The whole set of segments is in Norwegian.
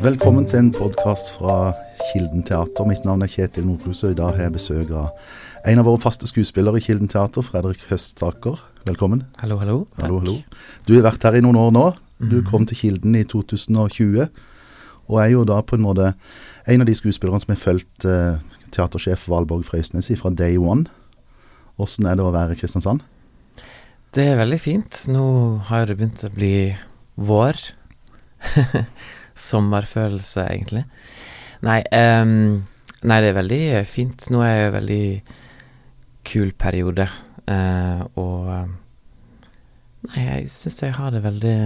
Velkommen til en podkast fra Kilden teater. Mitt navn er Kjetil Nordhus, og i dag har jeg besøk av en av våre faste skuespillere i Kilden teater, Fredrik Høstaker. Velkommen. Hallo, hallo. Hallo, hallo. Du har vært her i noen år nå. Du Mhm. kom til Kilden i 2020, og er jo da på en måte en av de skuespillerne som har fulgt uh, teatersjef Valborg Frøysnes fra day one. Åssen er det å være i Kristiansand? Det er veldig fint. Nå har det begynt å bli vår. Sommerfølelse, egentlig. Nei, um, nei, det er veldig fint. Nå er i en veldig kul periode, uh, og ehm, Nei, jeg syns jeg har det veldig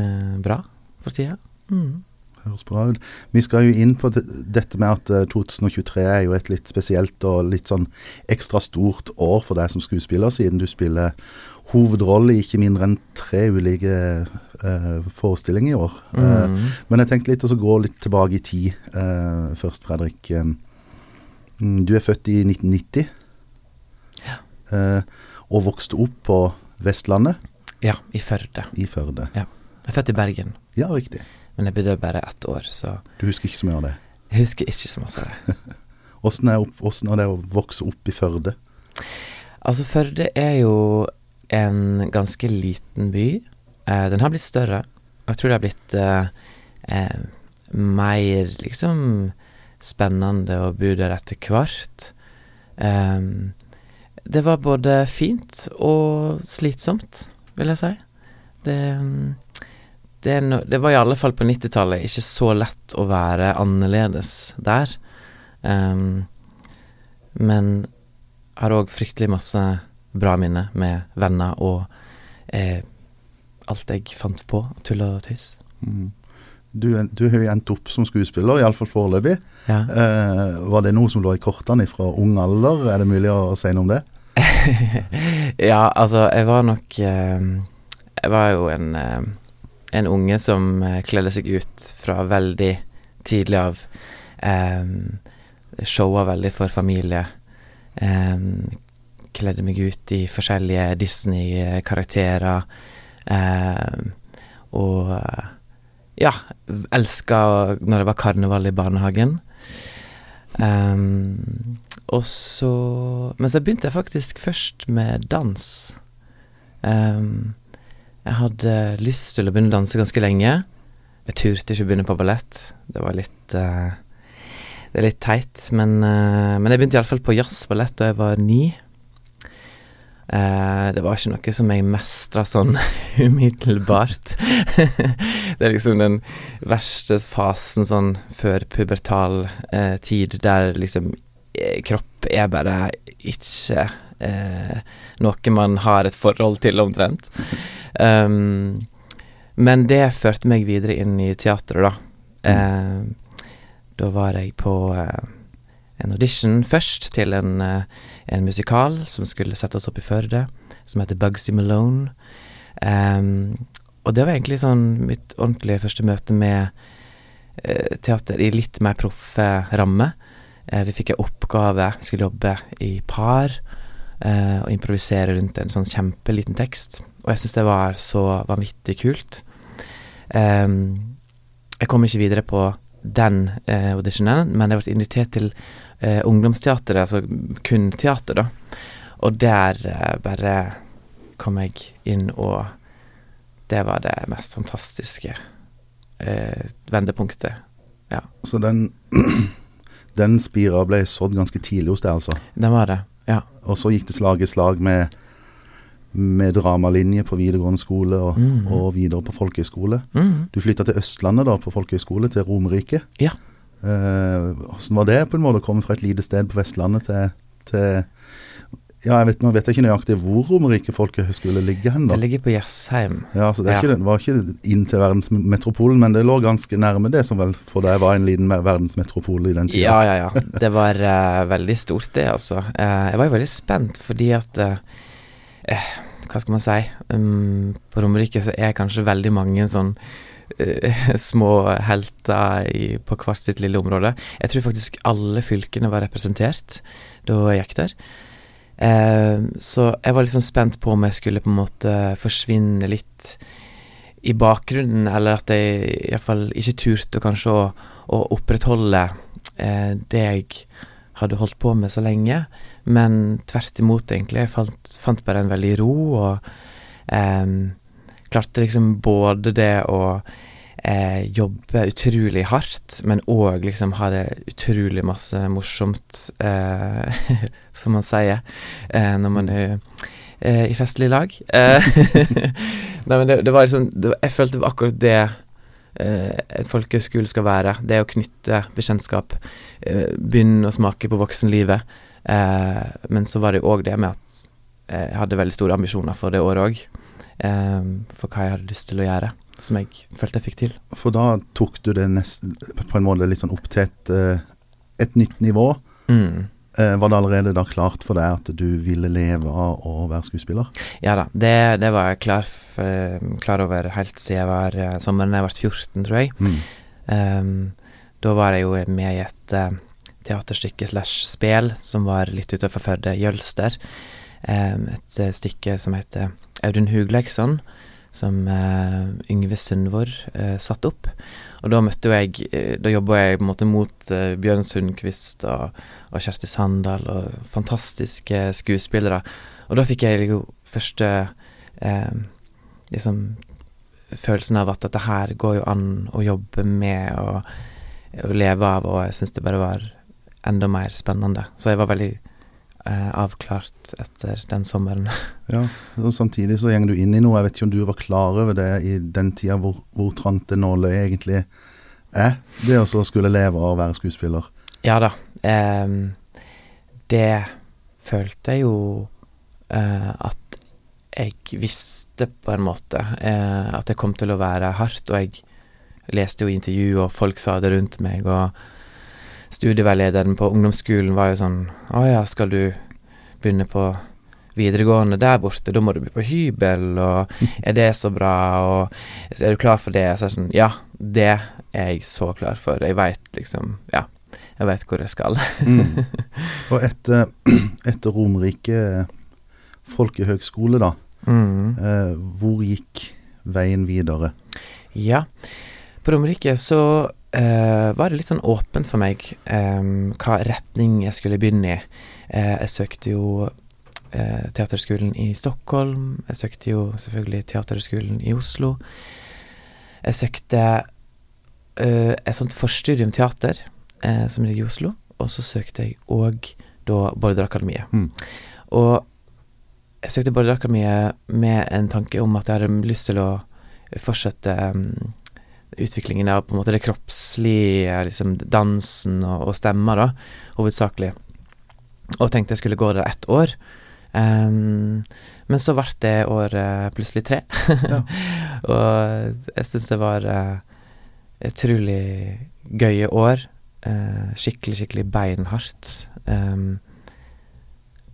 bra for tida. Mm. Høres bra ut. Vi skal jo inn på dette med at eh, 2023 er jo et litt spesielt og litt sånn ekstra stort år for deg som skuespiller, siden du spiller hovedrolle i ikke mindre enn tre ulike eh, forestillinger i år. Eh, Mm. men jeg tenkte litt å gå litt tilbake i tid eh, først, Fredrik. Eh, mm, du er født i 1990 Ja. eh, og vokste opp på Vestlandet Ja, i Førde. i Førde. Jeg er født i Bergen, Ja, riktig. men jeg bodde bare ett år, så Du husker ikke så mye av det. jeg husker ikke så masse av det. Åssen er, er det å vokse opp i Førde? Altså, Førde er jo en ganske liten by. Eh, den har blitt større. Og jeg tror det har blitt uh, mer liksom spennende å bo der etter hvert. Um, det var både fint og slitsomt, vil jeg si. Det, det, no, det var i alle fall på 90-tallet ikke så lett å være annerledes der. Um, men har òg fryktelig masse bra minner med venner og eh, alt jeg fant på, tull og tøys. Mm. Du, du har jo endt opp som skuespiller, iallfall foreløpig. Ja. Eh, var det noe som lå i kortene fra ung alder? Er det mulig å si noe om det? ja, altså, jeg var nok eh, Jeg var jo en, eh, en unge som eh, kledde seg ut fra veldig tidlig av. Eh, showa veldig for familie. Eh, kledde meg ut i forskjellige Disney-karakterer. Eh, og eh, ja, elska når det var karneval i barnehagen. Um, og så Men så begynte jeg faktisk først med dans. Um, jeg hadde lyst til å begynne å danse ganske lenge. Jeg turte ikke å begynne på ballett. Det var litt uh, Det er litt teit, men, uh, men jeg begynte iallfall på jazzballett da jeg var ni. Eh, det var ikke noe som jeg mestra sånn umiddelbart. det er liksom den verste fasen sånn før pubertal uh, tid, der liksom eh, kropp er bare ikke uh, noe man har et forhold til, omtrent. Um, men det førte meg videre inn i teatret, da. Eh, da var jeg på en audition først til en, eh, en musikal som skulle settes opp i Førde, som heter Bugsy Malone. Um, og det var egentlig sånn mitt ordentlige første møte med uh, teater i litt mer proffe ramme. Uh, vi fikk en oppgave, vi skulle jobbe i par uh, og improvisere rundt en sånn kjempeliten tekst. Og jeg syns det var så vanvittig kult. Um, jeg kom ikke videre på den eh, auditionen, men jeg ble invitert til eh, ungdomsteateret, altså kun teater, da. Og der eh, bare kom jeg inn, og det var det mest fantastiske eh, vendepunktet. Så den, den spira ble sådd ganske tidlig hos deg, altså. Det var det, ja. Og så gikk det slag i slag med, med dramalinje på videregående skole og, Mhm. og videre på folkehøyskole. Mm. Du flytta til Østlandet da, på folkehøyskole, til Romerike. Ja. Eh, Hvordan var det på en måte å komme fra et lite sted på Vestlandet til, til Ja, jeg vet, nå vet jeg ikke nøyaktig hvor Romerike folkehøgskole ligger hen, da. Det ligger på Jessheim. Ja, så det, Ja. ikke, det var ikke inn til verdensmetropolen, men det lå ganske nærme det som vel for deg var en liten verdensmetropol i den tida. Ja, ja, ja. Det var uh, veldig stort, det, altså. Uh, jeg var jo veldig spent fordi at eh, eh, Hva skal man si? Um, på Romerike så er kanskje veldig mange sånn eh, små helter på hvert sitt lille område. Jeg tror faktisk alle fylkene var representert da jeg gikk der. Eh, så jeg var liksom spent på om jeg skulle på en måte forsvinne litt i bakgrunnen, eller at jeg iallfall ikke turte kanskje å, å opprettholde eh, det jeg hadde holdt på med så lenge, men tvert imot, egentlig. Jeg fant, fant bare en veldig ro, og eh, klarte liksom både det å eh, jobbe utrolig hardt, men òg liksom ha det utrolig masse morsomt, eh, som man sier, eh, når man er eh, i festlig lag. Eh, Nei, men det, det var liksom det, Jeg følte akkurat det eh, et folkehøyskole skal være. Det å knytte bekjentskap, begynne å smake på voksenlivet. Men så var det òg det med at jeg hadde veldig store ambisjoner for det året òg. Eh, for hva jeg hadde lyst til å gjøre, som jeg følte jeg fikk til. For da tok du det nesten på en måte litt sånn opp til et, eh, et nytt nivå. Mm. Eh, var det allerede da klart for deg at du ville leve av å være skuespiller? Ja da, det, det var jeg klar, klar over helt siden jeg var eh, sommeren jeg ble 14, tror jeg. Mm. Um, da var jeg jo med i et uh, teaterstykke slash spel som var litt utenfor Førde, Jølster. Um, et uh, stykke som heter Audun Hugleiksson, som eh, Yngve Sundvor uh, satte opp. Og da møtte jeg eh, Da jobba jeg på en måte mot eh, Bjørn Sundquist og, og Kjersti Sandal og fantastiske skuespillere. Og da fikk jeg jo første eh, liksom følelsen av at dette her går jo an å jobbe med og, og leve av, og jeg syns det bare var enda mer spennende. Så jeg var veldig eh, avklart etter den sommeren. Ja, og Samtidig så går du inn i noe. Jeg vet ikke om du var klar over det i den tida hvor, hvor trangt det nåløyet egentlig er. Det å skulle leve å være skuespiller. Ja da. Eh, det følte jeg jo eh, at jeg visste på en måte. eh, at det kom til å være hardt. Og jeg leste jo intervju, og folk sa det rundt meg. Og studieveilederen på ungdomsskolen var jo sånn Å ja, skal du begynne på videregående der borte, da må du bli på hybel, og er det så bra, og er du klar for det? Så er det sånn Ja, det er jeg så klar for. Jeg veit liksom Ja, jeg veit hvor jeg skal. Mm. Og etter, etter Romerike folkehøgskole, da, Mm. eh, hvor gikk veien videre? Ja. På Romerike så uh, var det litt sånn åpent for meg um, hva retning jeg skulle begynne i. Uh, jeg søkte jo Teaterskolen i Stockholm. Jeg søkte jo selvfølgelig Teaterskolen i Oslo. Jeg søkte uh, et sånt forstudium teater uh, som ligger i Oslo, og så søkte jeg òg da Borderakademiet. Mm. Og jeg søkte Borderakademiet med en tanke om at jeg hadde lyst til å fortsette um, utviklingen av på en måte det kroppslige, liksom dansen og, og stemma, da, hovedsakelig. Og tenkte jeg skulle gå der ett år. Um, men så ble det året plutselig tre. Ja. og jeg syns det var uh, utrolig gøye år. Uh, skikkelig, skikkelig beinhardt. Um,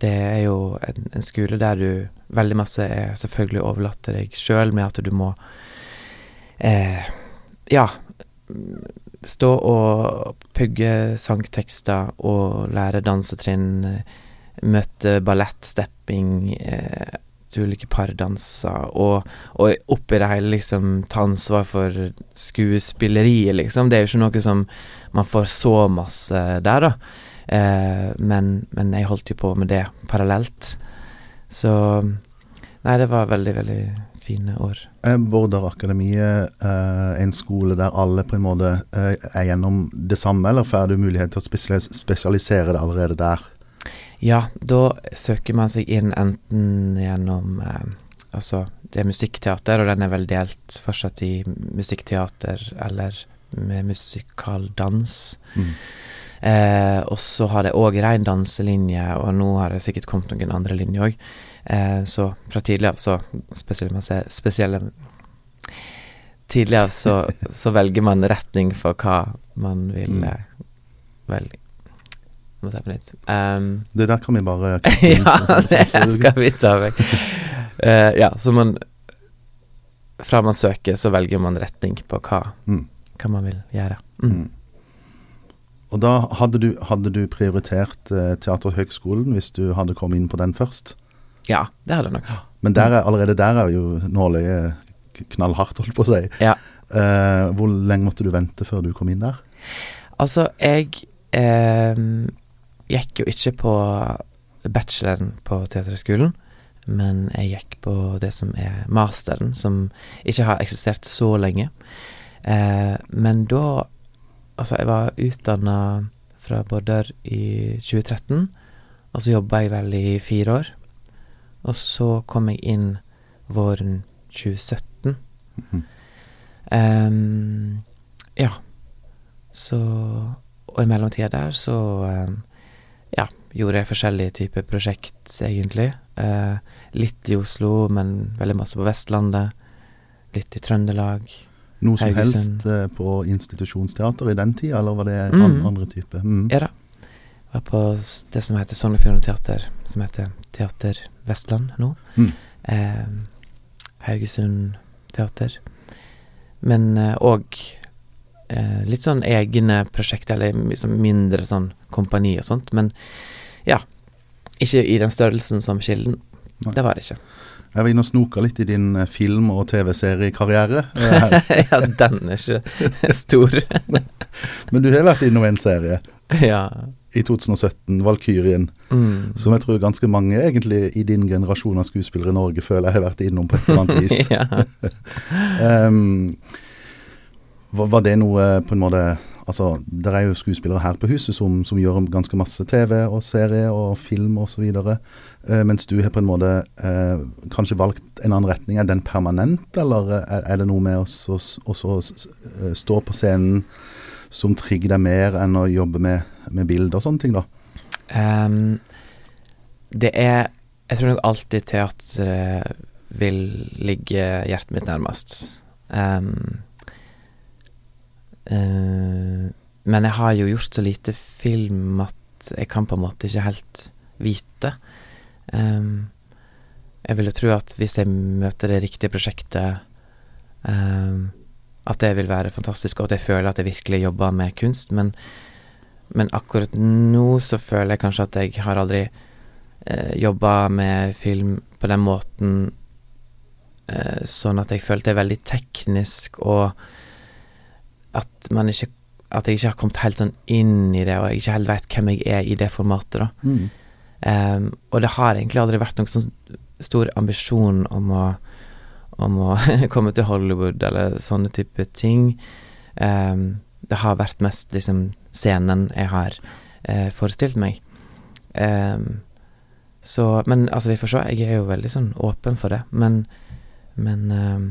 det er jo en, en skole der du Veldig masse er selvfølgelig overlatt til deg sjøl, med at du må eh, Ja, stå og pugge sangtekster og lære dansetrinn, møte ballett, stepping, eh, ulike pardanser, og, og oppi det hele liksom ta ansvar for skuespilleriet, liksom. Det er jo ikke noe som man får så masse der, da. Eh, men, men jeg holdt jo på med det parallelt. Så Nei, det var veldig, veldig fine år. Er Borderakademiet eh, en skole der alle på en måte eh, er gjennom det samme, eller får du mulighet til å spesialis spesialisere det allerede der? Ja, da søker man seg inn enten gjennom eh, Altså, det er musikkteater, og den er vel delt fortsatt i musikkteater eller med musikaldans. Mm. Eh, og så har det òg rein danselinje, og nå har det sikkert kommet noen andre linjer òg. Eh, så fra tidligere så spesielle, Tidlig av så, så velger man retning for hva man vil Mm. eh, velge. Må si på nytt. Um, Det der kan vi bare ja, det skal vi ta vekk. Uh, ja, så man Fra man søker, så velger man retning på hva, Mm. hva man vil gjøre. Mm. Mm. Og da hadde du, hadde du prioritert eh, Teaterhøgskolen hvis du hadde kommet inn på den først? Ja, det hadde jeg nok. Men der er, allerede der er jo nåløyet knallhardt, holdt på å si. Ja. Eh, hvor lenge måtte du vente før du kom inn der? Altså, jeg eh, gikk jo ikke på bacheloren på Teaterhøgskolen, men jeg gikk på det som er masteren, som ikke har eksistert så lenge. Eh, men da Altså, jeg var utdanna fra Bårdør i 2013, og så jobba jeg vel i fire år. Og så kom jeg inn våren 2017. Mhm. um, ja. Så Og i mellomtida der så um, ja, gjorde jeg forskjellige typer prosjekt, egentlig. Uh, litt i Oslo, men veldig masse på Vestlandet. Litt i Trøndelag. Noe som Haugesund. helst uh, på institusjonsteater i den tida, eller var det Mm. an andre type? Mm. Ja da. Var på det som heter Sognefjorden Teater, som heter Teater Vestland nå. Mm. Eh, Haugesund Teater. Men òg eh, litt sånn egne prosjekter, eller liksom mindre sånn kompani og sånt. Men ja, ikke i den størrelsen som Kilden. Nei. Det var det ikke. Jeg var inne og snoka litt i din eh, film- og TV-seriekarriere. eh, ja, den er ikke stor. Men du har vært innom en serie ja. I 2017, 'Valkyrien', Mm. som jeg tror ganske mange egentlig i din generasjon av skuespillere i Norge føler jeg har vært innom på et eller annet vis. Ehm, var, det noe på en måte Altså, det er jo skuespillere her på huset som, som gjør ganske masse TV og serie og film osv. Uh, mens du har på en måte uh, kanskje valgt en annen retning. Er den permanent, eller er, er det noe med å eh, stå på scenen som trigger deg mer enn å jobbe med, med bilder og sånne ting, da? Um, det er Jeg tror nok alltid teatret vil ligge hjertet mitt nærmest. Um, uh, men jeg har jo gjort så lite film at jeg kan på en måte ikke helt vite. Um, jeg vil jo tro at hvis jeg møter det riktige prosjektet, ehm, at det vil være fantastisk, og at jeg føler at jeg virkelig jobber med kunst. Men men akkurat nå så føler jeg kanskje at jeg har aldri eh, jobba med film på den måten eh, sånn at jeg følte det er veldig teknisk, og at man ikke At jeg ikke har kommet helt sånn inn i det, og jeg ikke helt vet hvem jeg er i det formatet, da. Mm. Um, og det har egentlig aldri vært noen sånn stor ambisjon om å om å komme til Hollywood eller sånne type ting. Um, det har vært mest liksom scenen jeg har uh, forestilt meg. Um, så Men altså, vi får se. Jeg er jo veldig sånn åpen for det. Men, men um,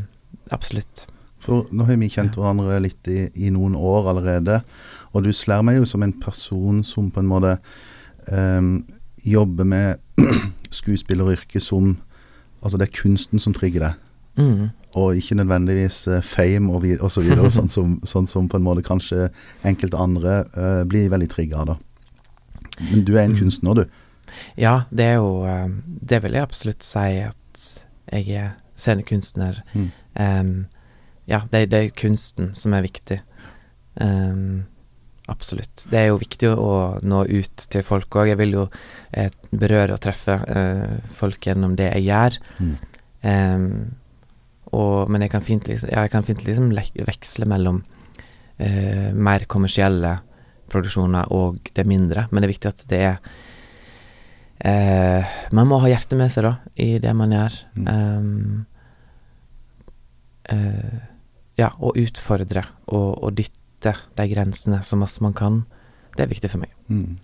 absolutt. For nå har vi kjent hverandre litt i, i noen år allerede, og du slår meg jo som en person som på en måte um, jobber med skuespilleryrket som Altså det er kunsten som trigger deg, Mm. og ikke nødvendigvis eh, fame og, og så videre, sånn, som, sånn som på en måte kanskje enkelte andre uh, blir veldig trigga av. Men du er en Mm. kunstner, du. Ja, det er jo eh, Det vil jeg absolutt si at jeg er scenekunstner. Mm. Um, ja, det, det er kunsten som er viktig. Um, absolutt. Det er jo viktig å nå ut til folk òg. Jeg vil jo eh, berøre og treffe eh, folk gjennom det jeg gjør. Mm. Em, og, men jeg kan fint liksom, jeg kan fint liksom veksle mellom eh, mer kommersielle produksjoner og det mindre. Men det er viktig at det er eh, Man må ha hjertet med seg, da, i det man gjør. Mm. Um, eh, ja, og utfordre og, og dytte de grensene så masse man kan. Det er viktig for meg. Mm.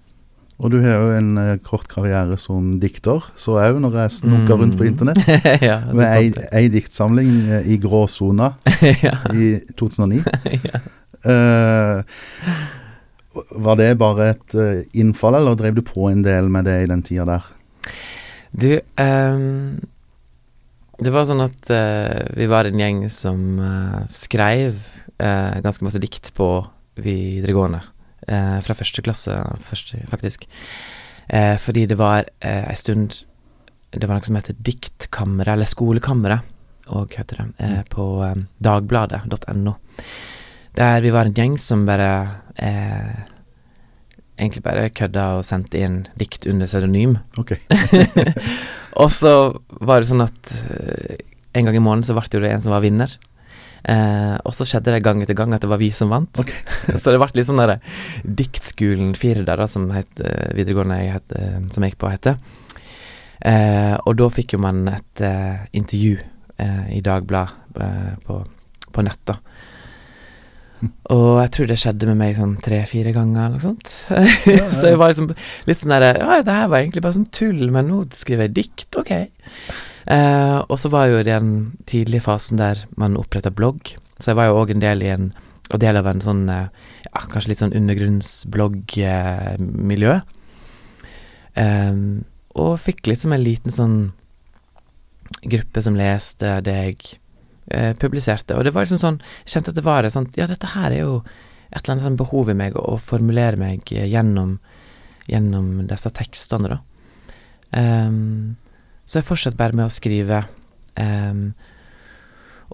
Og du har jo en eh, kort karriere som dikter, så òg når jeg snoker rundt på Mm. internett. ja, det Med ei, ei diktsamling eh, i gråsona ja. i 2009. ja. Eh, var det bare et eh, innfall, eller drev du på en del med det i den tida der? Du, um, det var sånn at uh, vi var en gjeng som uh, skreiv uh, ganske masse dikt på videregående. Eh, fra første klasse, første, faktisk. Eh, fordi det var eh, ei stund Det var noe som heter Diktkammeret, eller Skolekammeret, og heter det, eh, på eh, dagbladet.no. Der vi var en gjeng som bare eh, Egentlig bare kødda og sendte inn dikt under pseudonym. Ok. og så var det sånn at eh, en gang i måneden så ble det jo det en som var vinner. Eh, og så skjedde det gang etter gang at det var vi som vant. Okay. så det ble litt sånn derre Diktskolen Firda, da, som het, eh, videregående jeg het, eh, som jeg gikk på, heter. Eh, og da fikk jo man et eh, intervju eh, i Dagbladet eh, på, på nett, da. Og jeg tror det skjedde med meg sånn tre-fire ganger eller noe sånt. så jeg var liksom litt sånn derre Ja, det her var egentlig bare sånn tull, men nå skriver jeg dikt, ok. Eh, og så var jeg jo i den tidlige fasen der man oppretta blogg. Så jeg var jo òg en del i en og del av en sånn eh, ja, kanskje litt sånn undergrunnsbloggmiljø. Eh, og fikk liksom en liten sånn gruppe som leste det jeg eh, publiserte. Og det var liksom sånn Jeg kjente at det var et sånt Ja, dette her er jo et eller annet sånn behov i meg å formulere meg gjennom, gjennom disse tekstene, da. Um, så jeg fortsatte bare med å skrive. Um,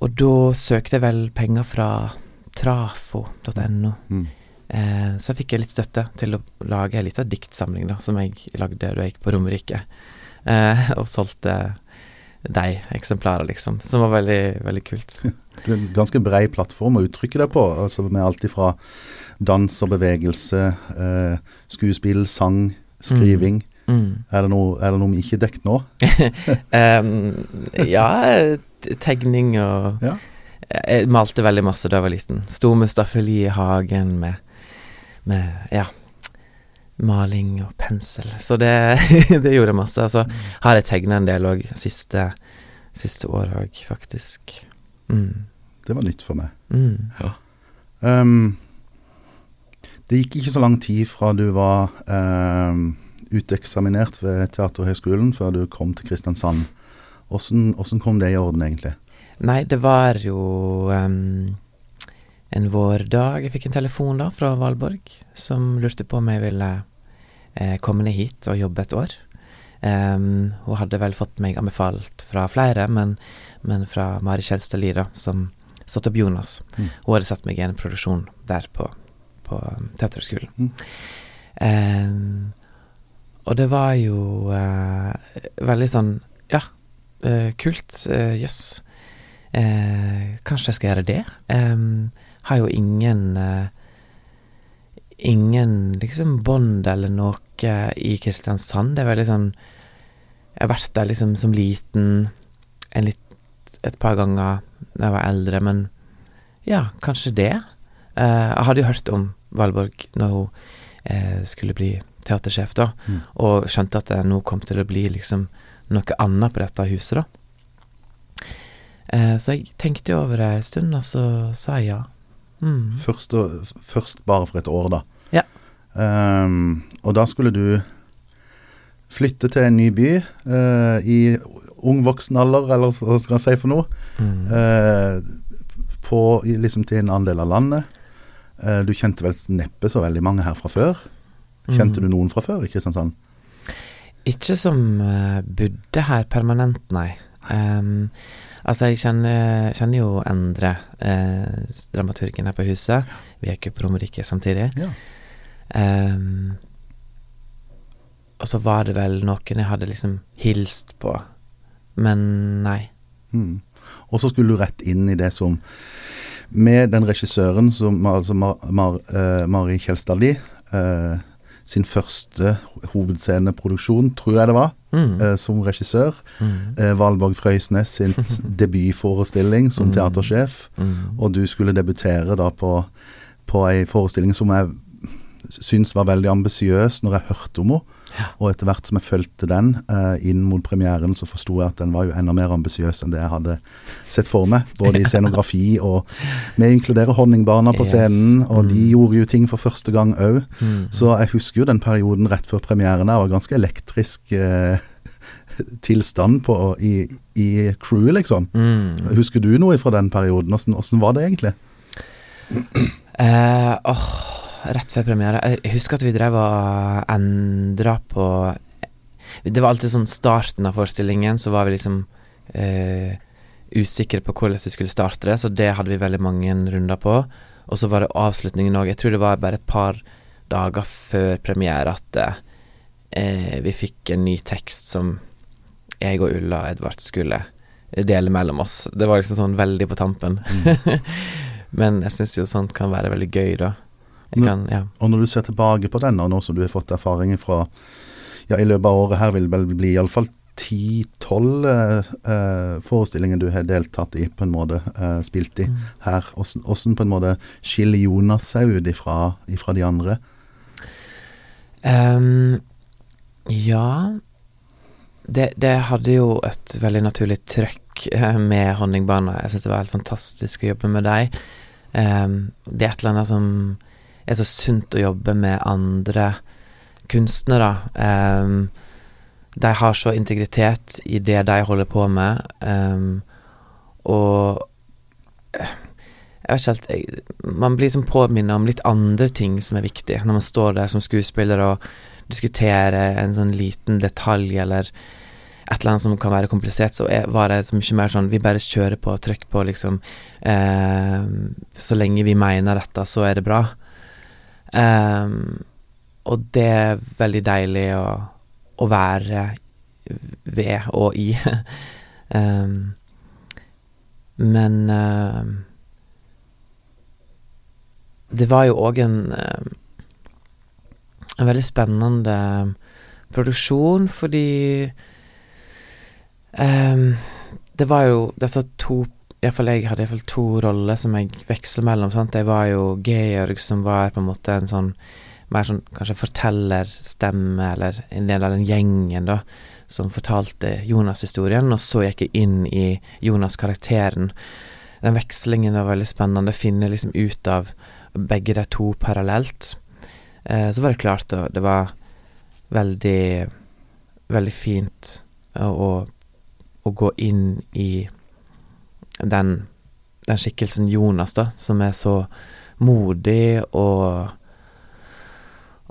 og da søkte jeg vel penger fra trafo.no. Mm. Eh, så fikk jeg litt støtte til å lage ei lita diktsamling, da, som jeg lagde da jeg gikk på Romerike. Eh, og solgte de eksemplarer, liksom. Som var veldig, veldig kult. Det er en ganske brei plattform å uttrykke deg på, altså med alt ifra dans og bevegelse, eh, skuespill, sang, skriving. Mm. Er, det noe, er det noe vi ikke dekker dekket nå? um, ja, tegning og Ja. Jeg malte veldig masse da jeg var liten. Sto med staffeli i hagen med, med ja, maling og pensel. Så det, det gjorde jeg masse. Og så har jeg tegna en del òg siste, siste år òg, faktisk. Mm. Det var nytt for meg. Mm. Ehm, det gikk ikke så lang tid fra du var um, uteksaminert ved Teaterhøgskolen før du kom til Kristiansand. Åssen kom det i orden, egentlig? Nei, det var jo um, en vårdag Jeg fikk en telefon da fra Valborg som lurte på om jeg ville eh, komme ned hit og jobbe et år. Um, hun hadde vel fått meg anbefalt fra flere, men, men fra Mari Kjelstad Lira, som satte opp Jonas. Mm. Hun hadde satt meg i en produksjon der på, på um, Teaterhøgskolen. Mm. Em, og det var jo eh, veldig sånn Ja, eh, kult. eh, Jøss. Eh, kanskje jeg skal gjøre det. Har jo ingen eh, Ingen liksom bånd eller noe i Kristiansand. Det er veldig sånn Jeg har vært der liksom som liten en litt, et par ganger da jeg var eldre, men ja, kanskje det. Eh, jeg hadde jo hørt om Valborg når hun skulle bli teatersjef, da, Mm. og skjønte at det nå kom til å bli liksom noe annet på dette huset, da. Eh, så jeg tenkte over det en stund, og så sa jeg ja. Mm. Først, og, først bare for et år, da. Ja. Um, og da skulle du flytte til en ny by uh, i ung voksen alder, eller hva skal jeg si for noe. Mm. Uh, på, liksom til en annen del av landet. Uh, du kjente vel neppe så veldig mange her fra før. Kjente Mm. du noen fra før i Kristiansand? Ikke som uh, bodde her permanent, nei. Um, altså, jeg kjenner, kjenner jo Endre, eh, dramaturgen her på huset. Vi gikk jo på Romerike samtidig. Ja. Um, og så var det vel noen jeg hadde liksom hilst på, men nei. Mm. Og så skulle du rett inn i det som Med den regissøren som altså Mar, Mar, eh, Mari Kjelstad Lie eh, sin første hovedsceneproduksjon, tror jeg det var, Mm. eh, som regissør. Mm. Eh, Valborg Frøysnes sin debutforestilling som Mm. teatersjef. Mm. Og du skulle debutere da på, på ei forestilling som jeg syns var veldig ambisiøs når jeg hørte om henne. Og etter hvert som jeg fulgte den eh, inn mot premieren, så forsto jeg at den var jo enda mer ambisiøs enn det jeg hadde sett for meg. Både i scenografi og Vi inkluderer Honningbarna på scenen, og de Mm. gjorde jo ting for første gang òg. Mm. Så jeg husker jo den perioden rett før premieren. Det var ganske elektrisk eh, tilstand på, i, i crewet, liksom. Mm. Husker du noe fra den perioden? Åssen var det egentlig? Uh, åh, rett før premiere. Jeg husker at vi drev og endra på Det var alltid sånn starten av forestillingen, så var vi liksom eh, usikre på hvordan vi skulle starte det, så det hadde vi veldig mange runder på. Og så var det avslutningen òg. Jeg tror det var bare et par dager før premiere at eh, vi fikk en ny tekst som jeg og Ulla Edvard skulle dele mellom oss. Det var liksom sånn veldig på tampen. Men jeg syns jo sånt kan være veldig gøy, da. Kan, ja. Og når du ser tilbake på den, og nå som du har fått erfaringer fra Ja, i løpet av året her vil det vel bli iallfall ti-tolv eh, eh, forestillinger du har deltatt i, på en måte, eh, spilt i Mm. her. Åssen på en måte skiller Jonas seg ut ifra, ifra de andre? Um, ja det, det hadde jo et veldig naturlig trøkk eh, med Honningbarna. Jeg syns det var helt fantastisk å jobbe med dem. Um, det er et eller annet som er så sunt å jobbe med andre kunstnere. Um, de har så integritet i det de holder på med, um, og jeg vet ikke helt jeg, Man blir liksom påminnet om litt andre ting som er viktig, når man står der som skuespiller og diskuterer en sånn liten detalj eller et eller annet som kan være komplisert, så er, var det så mye mer sånn Vi bare kjører på, og trykker på, liksom. Eh, så lenge vi mener dette, så er det bra. Eh, og det er veldig deilig å, å være ved og i. um, men uh, det var jo òg en En veldig spennende produksjon, fordi um, Det var jo disse to Iallfall jeg hadde iallfall to roller som jeg veksler mellom. sant? Jeg var jo Georg, som var på en måte en sånn mer sånn kanskje fortellerstemme, eller en del av den gjengen, da, som fortalte Jonas-historien, og så gikk jeg inn i Jonas-karakteren. Den vekslingen var veldig spennende, finne liksom ut av begge de to parallelt. Eh, så var det klart, da, det var veldig Veldig fint å, å, å gå inn i den, den skikkelsen Jonas, da, som er så modig og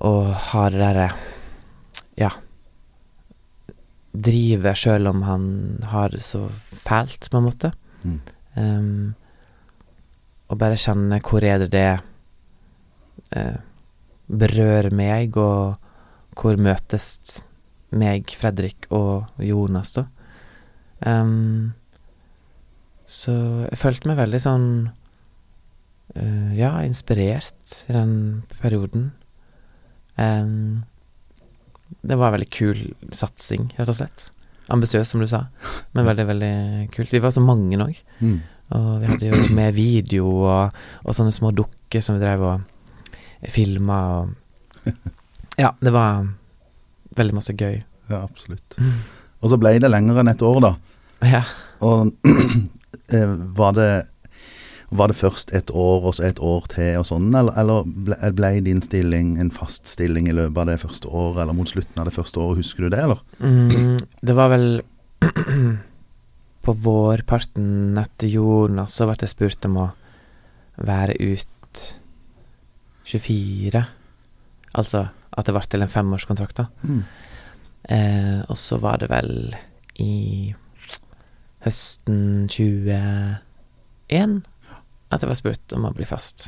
og har det derre Ja. Driver sjøl om han har det så fælt, på en måte. Mm. Um, og bare kjenne hvor er det det uh, berører meg, og hvor møtes meg, Fredrik og Jonas, da. Um, så jeg følte meg veldig sånn uh, Ja, inspirert i den perioden. Um, det var en veldig kul satsing, rett og slett. Ambisiøs, som du sa, men veldig, veldig kult. Vi var så mange òg. Mm. Og vi hadde jo med video og, og sånne små dukker som vi drev og filma og Ja, det var veldig masse gøy. Ja, absolutt. Og så ble det lenger enn et år, da. Ja. Og var det var det først et år og så et år til og sånn, eller, eller ble, ble din stilling en fast stilling i løpet av det første året, eller mot slutten av det første året, husker du det, eller? Mm, det var vel på vårparten etter Jonas så ble jeg spurt om å være ut 24. Altså at det ble til en femårskontrakt, da. Mm. Eh, og så var det vel i høsten 21 at jeg var spurt om å bli fast.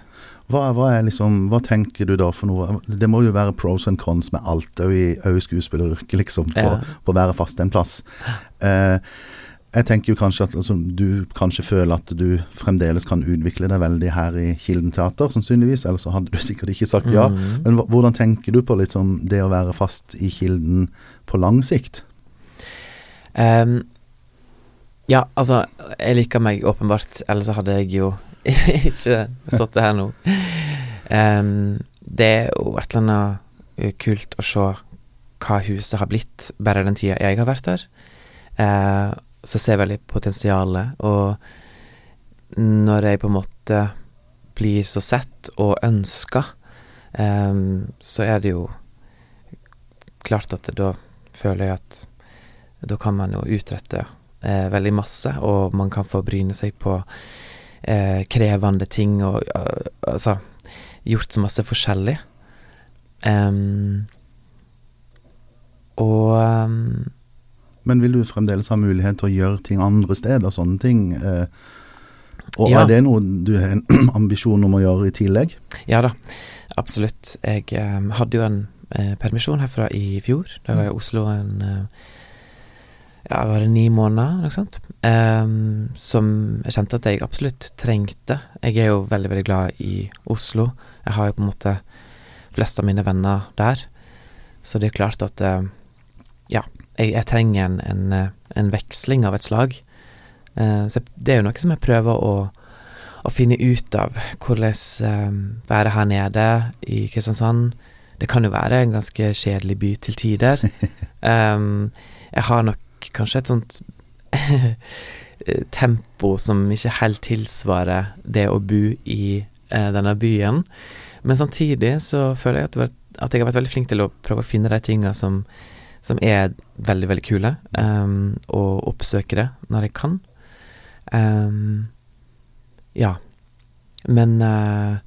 Hva, hva, er liksom, hva tenker du da for noe? Det må jo være pros and cons med alt, òg i, i skuespilleryrket, liksom, for, Ja. for å være fast en plass. Eh, jeg tenker jo kanskje at altså, du kanskje føler at du fremdeles kan utvikle deg veldig her i Kilden teater, sannsynligvis, ellers så hadde du sikkert ikke sagt ja. Mhm. Men hvordan tenker du på liksom, det å være fast i Kilden på lang sikt? Ehm, ja, altså, jeg liker meg åpenbart, ellers hadde jeg jo ikke sittet her nå. Um, det er jo et eller annet eh, kult å se hva huset har blitt, bare den tida jeg har vært der. Uh, så ser jeg veldig potensialet, og når jeg på en måte blir så sett og ønska, um, så er det jo klart at da føler jeg at da kan man jo utrette eh, veldig masse, og man kan få bryne seg på eh, krevende ting og eh, altså gjort så masse forskjellig. Um, og um, Men vil du fremdeles ha mulighet til å gjøre ting andre steder, sånne ting? Eh, og Ja. er det noe du har en ambisjon om å gjøre i tillegg? ja da, absolutt. Jeg um, hadde jo en eh, permisjon herfra i fjor. Da var jeg i Oslo en, eh, ja, var det ni måneder, noe sånt, um, som jeg kjente at jeg absolutt trengte. Jeg er jo veldig, veldig glad i Oslo. Jeg har jo på en måte flest av mine venner der. Så det er klart at uh, ja, jeg, jeg trenger en, en, eh, en, veksling av et slag. Uh, så det er jo noe som jeg prøver å, å finne ut av. Hvordan um, være her nede i Kristiansand. Det kan jo være en ganske kjedelig by til tider. Um, jeg har nok kanskje et sånt tempo som ikke helt tilsvarer det å bo i eh, denne byen. Men samtidig så føler jeg at, at, jeg har vært veldig flink til å prøve å finne de tinga som, som, er veldig, veldig kule, um, og oppsøke det når jeg kan. Um, ja. Men uh,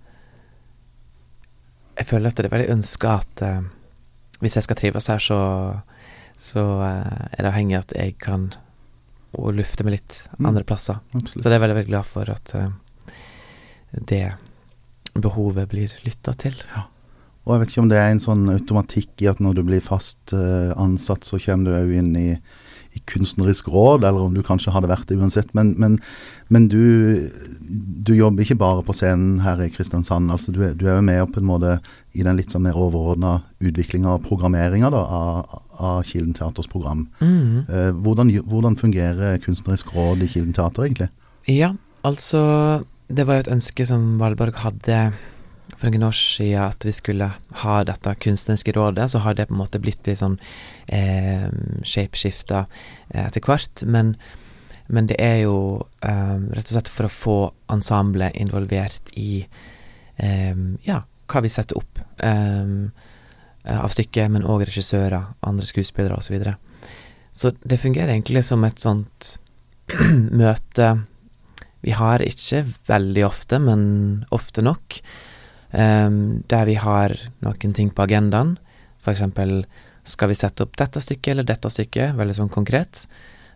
jeg føler at det er veldig ønska at uh, hvis jeg skal trives her, så så uh, er det avhengig av at jeg kan og lufte meg litt mm. andre plasser. Absolutt. Så det er veldig, veldig glad for at uh, det behovet blir lytta til. Ja. Og jeg vet ikke om det er en sånn automatikk i at når du blir fast uh, ansatt, så kommer du òg inn i i kunstnerisk råd, eller om du kanskje hadde vært det uansett. Men, men, men du, du, jobber ikke bare på scenen her i Kristiansand. altså Du, du er jo med på en måte i den litt sånn mer overordna utviklinga og programmeringa av, av Kilden Teaters program. Mm. Eh, hvordan, hvordan, fungerer kunstnerisk råd i Kilden Teater, egentlig? Ja, altså Det var jo et ønske som Valborg hadde for noen år siden at vi skulle ha dette kunstneriske rådet, så har det på en måte blitt litt sånn eh, shapeshifta eh, etter hvert. Men, men, det er jo eh, rett og slett for å få ensemblet involvert i eh, ja, hva vi setter opp eh, av stykket, men òg regissører, andre skuespillere osv. Så, videre. så det fungerer egentlig som et sånt møte vi har ikke veldig ofte, men ofte nok um, der vi har noen ting på agendaen. Eksempel skal vi sette opp dette stykket eller dette stykket, veldig sånn konkret.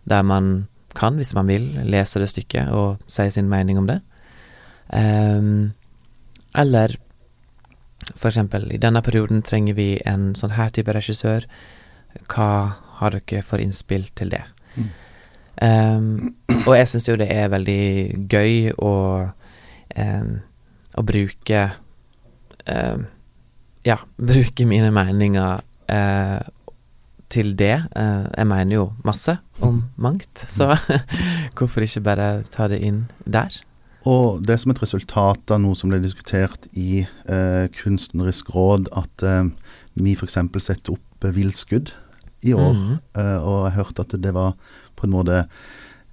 Der man kan, hvis man vil, lese det stykket og si sin mening om det. Um, eller eksempel, i denne perioden trenger vi en sånn her type regissør. Hva har dere for innspill til det? Mm. Um, og jeg syns jo det er veldig gøy å, um, å bruke ja, bruke mine meninger uh, til det. Uh, jeg mener jo masse om mangt, så hvorfor ikke bare ta det inn der? Og det som et resultat av noe som ble diskutert i eh, Kunstnerisk råd, at eh, vi f.eks. setter opp eh, villskudd i år. Mm. Eh, og jeg hørte at det var på en måte Eh,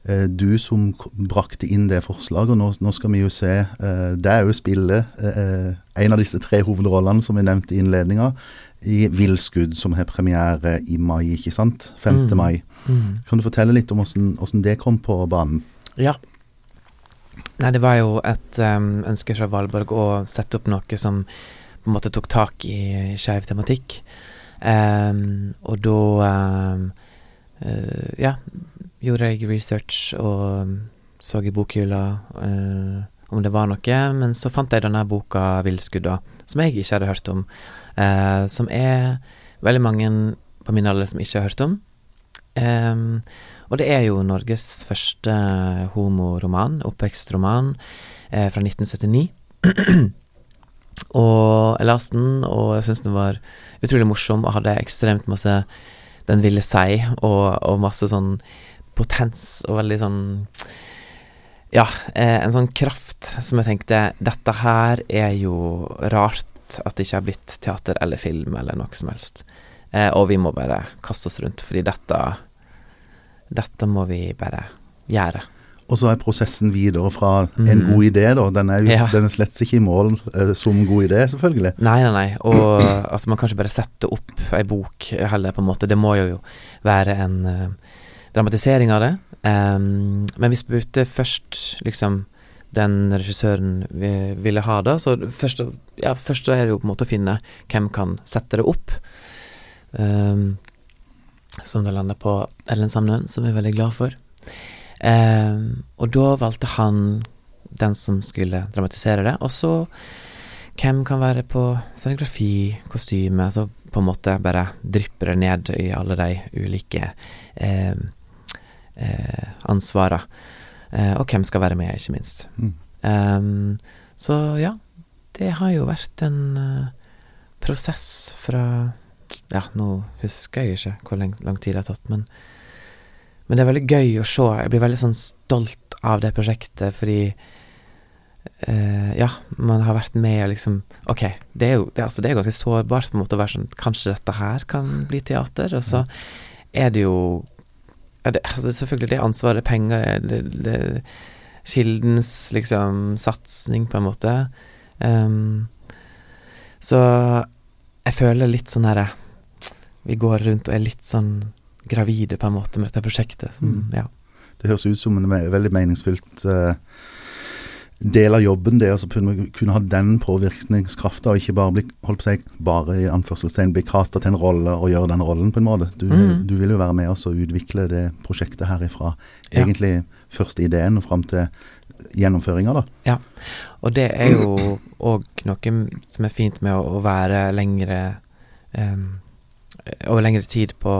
du som brakte inn det forslaget. og Nå, nå skal vi jo se eh, Det er jo spillet, eh, en av disse tre hovedrollene som vi nevnte i innledninga, i 'Villskudd', som har premiere i mai, ikke sant? 5. Mm. mai. Mm. Kan du fortelle litt om hvordan det kom på banen? Ja. Nei, det var jo et um, ønske fra Valborg å sette opp noe som på en måte tok tak i skeiv tematikk. Um, og da um, uh, Ja, gjorde jeg research og um, så i bokhylla eh, om det var noe, men så fant jeg denne boka 'Villskudda', som jeg ikke hadde hørt om, Eh, som er veldig mange på min alder som ikke har hørt om. Um, og det er jo Norges første homoroman, oppvekstroman, eh, fra 1979. og jeg leste den, og jeg syns den var utrolig morsom, og hadde ekstremt masse den ville si, og, og masse sånn potens og veldig sånn Ja, eh, en sånn kraft som jeg tenkte Dette her er jo rart at det ikke har blitt teater eller film eller noe som helst. Eh, og vi må bare kaste oss rundt, fordi dette Dette må vi bare gjøre. Og så er prosessen videre fra mm. en god idé, da. Den er, jo, ja. den er slett ikke i mål eh, som god idé, selvfølgelig. Nei, nei, nei. Og altså, man kan ikke bare sette opp ei bok heller, på en måte. Det må jo være en uh, dramatisering av det. Um, men vi spurte først liksom den regissøren vi ville ha da, så først, ja, først er det jo på en måte å finne hvem kan sette det opp. Um, som det landa på Ellen Samnøen, som vi er veldig glad for. Um, og da valgte han den som skulle dramatisere det. Og så hvem kan være på scenografi, kostyme, så på en måte bare drypper det ned i alle de ulike eh, eh, ansvarene. Eh, og hvem skal være med, ikke minst. Mm. Um, så ja, det har jo vært en uh, prosess fra Ja, nå husker jeg ikke hvor lang, lang tid det har tatt, men, men det er veldig gøy å se. Jeg blir veldig sånn stolt av det prosjektet, fordi uh, ja, man har vært med og liksom Ok, det er jo det, altså, det er ganske sårbart på en måte å være sånn Kanskje dette her kan bli teater? Og så er det jo ja, det, altså, Selvfølgelig, det ansvaret, penger det, det, Kildens liksom satsing, på en måte. Um, så jeg føler litt sånn herre Vi går rundt og er litt sånn gravide, på en måte, med dette prosjektet. Som, Mm. ja. Det høres ut som en veldig meningsfylt eh, del av jobben, det å altså kunne, kunne ha den påvirkningskrafta, og ikke bare bli holdt på seg, bare i anførselstegn bli kasta til en rolle og gjøre den rollen, på en måte. Du, mm. du vil jo være med oss og utvikle det prosjektet herifra. Ja. Egentlig første ideen og fram til gjennomføringa, da. Og det er jo òg noe som er fint med å, være lengre um, over lengre tid på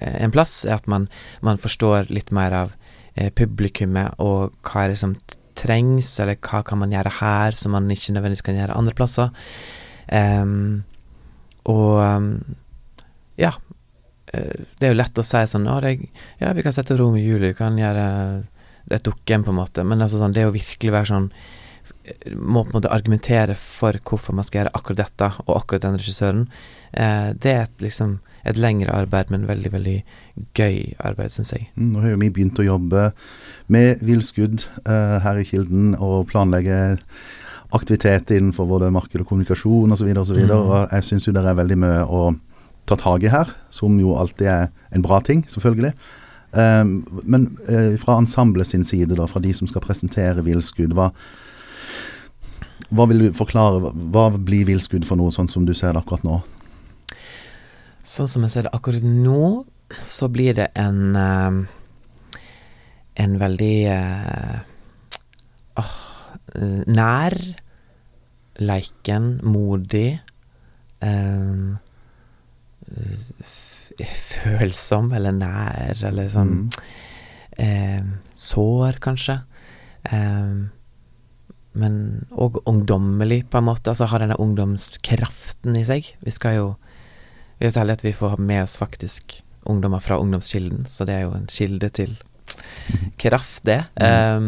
eh, en plass, er at man, man forstår litt mer av eh, publikummet, og hva er det som trengs, eller hva kan man gjøre her som man ikke nødvendigvis kan gjøre andre plasser. Um, og um, ja. eh, Det er jo lett å si sånn det, ja, vi kan sette rom i Julie, vi kan gjøre et dukkehjem, på en måte. Men altså sånn, det å virkelig være sånn Må på en måte argumentere for hvorfor man skal gjøre akkurat dette, og akkurat den regissøren. Eh, det er et, liksom et lengre arbeid, men veldig, veldig gøy arbeid, syns jeg. Mm, Nå har jo vi begynt å jobbe med villskudd eh, her i Kilden, og planlegge aktivitet innenfor både marked og kommunikasjon osv. Videre, Mm. og jeg syns jo det er veldig mye å ta tak i her, som jo alltid er en bra ting, selvfølgelig. Um, men eh, fra ensemblet sin side, da, fra de som skal presentere villskudd, hva, hva vil du forklare? Hva, blir villskudd for noe, sånn som du ser det akkurat nå? Sånn som jeg ser det akkurat nå, så blir det en eh, En veldig eh, åh, nær, leiken, modig eh, Følsom eller nær, eller sånn Mm. Sår, kanskje. Eh, men òg ungdommelig, på en måte. Altså ha denne ungdomskraften i seg. Vi skal jo Vi er så heldige at vi får med oss faktisk ungdommer fra ungdomskilden, så det er jo en kilde til kraft, det. Eh,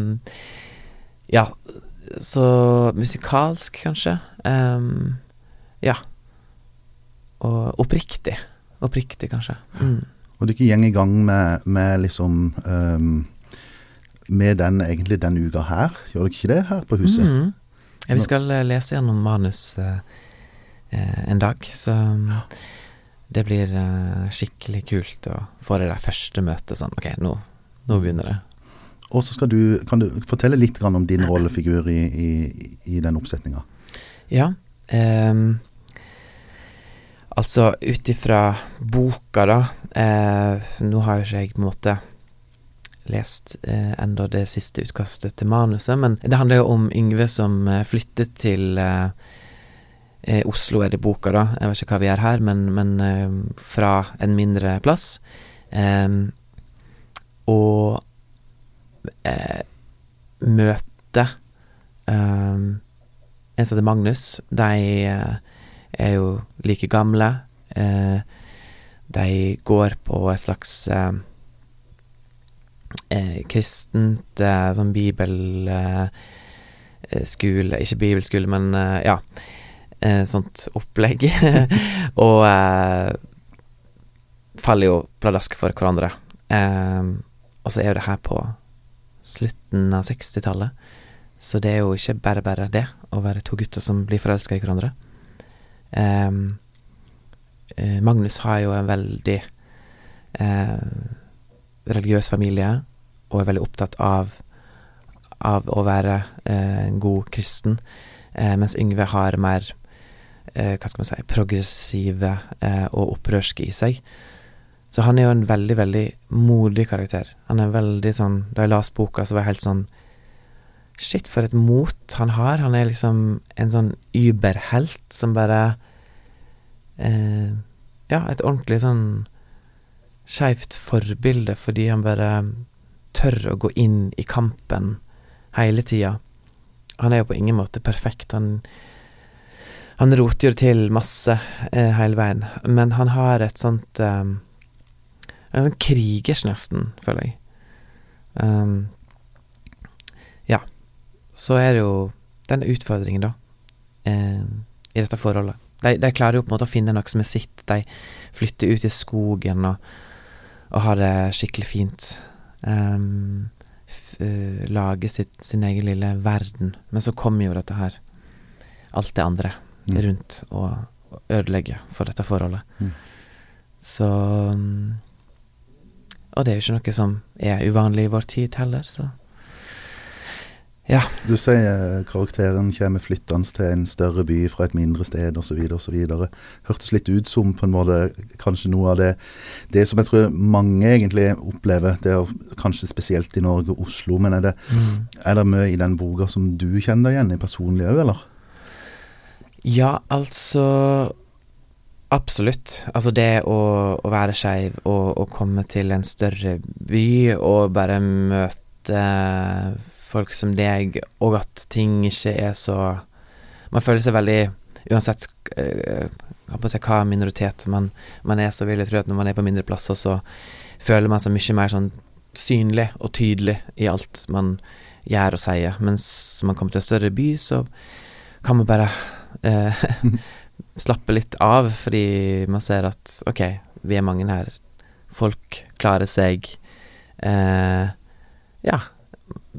ja, så musikalsk, kanskje. Um, ja. Og oppriktig. Oppriktig, kanskje. Mm. Og ikke går i gang med, med liksom um, Med den egentlig den uka her, gjør dere ikke det her på huset? Mhm. Ja, vi skal eh, lese gjennom manus eh, eh, en dag, så ja. det blir eh, skikkelig kult å få det der første møtet sånn Ok, nå, nå begynner det. Og så skal du, kan du fortelle litt grann om din rollefigur i, i, i den oppsetninga? Ja. ehm, altså, ut ifra boka, da eh, Nå har jo ikke jeg på en måte lest eh, enda det siste utkastet til manuset, men det handler jo om Yngve som eh, flyttet til eh, eh, Oslo, er det boka, da. Jeg vet ikke hva vi er her, men, men eh, fra en mindre plass. Ehm, og eh, møte en som heter Magnus. De eh, er jo like gamle. Eh, de går på et slags eh, eh, kristent eh, sånn bibelskole Ikke bibelskole, men eh, ja. Eh, sånt opplegg. og eh, faller jo pladask for hverandre. Eh, og så er jo det her på slutten av 60-tallet. Så det er jo ikke bare bare det, å være to gutter som blir forelska i hverandre. Eh, Magnus har jo en veldig eh, religiøs familie, og er veldig opptatt av, av å være eh, en god kristen, eh, mens Yngve har mer eh, hva skal man si, progressive eh, og opprørske i seg. Så han er jo en veldig, veldig modig karakter. Han er veldig sånn Da jeg leste boka, så var jeg helt sånn Shit, for et mot han har. Han er liksom en sånn überhelt som bare eh, Ja, et ordentlig sånn skeivt forbilde, fordi han bare tør å gå inn i kampen hele tida. Han er jo på ingen måte perfekt. Han, han roter jo til masse eh, hele veien, men han har et sånt um, En sånn krigers, nesten, føler jeg. Um, ja. Så er det jo den utfordringen, da, eh, i dette forholdet. De, de, klarer jo på en måte å finne noe som er sitt. De flytter ut i skogen og, og har det skikkelig fint. Um, lage sitt, sin egen lille verden. Men så kommer jo dette her, alt det andre mm. rundt, og, og ødelegger for dette forholdet. Mm. Så um, Og det er jo ikke noe som er uvanlig i vår tid heller, så ja. Du sier karakteren kommer flyttende til en større by fra et mindre sted osv. osv. Hørtes litt ut som på en måte kanskje noe av det Det som jeg tror mange egentlig opplever, det er kanskje spesielt i Norge, og Oslo. Men er det, mm. er det mye i den boka som du kjenner deg igjen i personlig òg, eller? Ja, altså Absolutt. Altså det å, å være skeiv og, og komme til en større by og bare møte folk som deg, og at ting ikke er så Man føler seg veldig Uansett uh, si, hva minoritet man, man, er, så vil jeg tro at når man er på mindre plasser, så føler man seg mye mer sånn synlig og tydelig i alt man gjør og sier. Mens når man kommer til en større by, så kan man bare uh, slappe litt av, fordi man ser at OK, vi er mange her. Folk klarer seg. Uh, ja,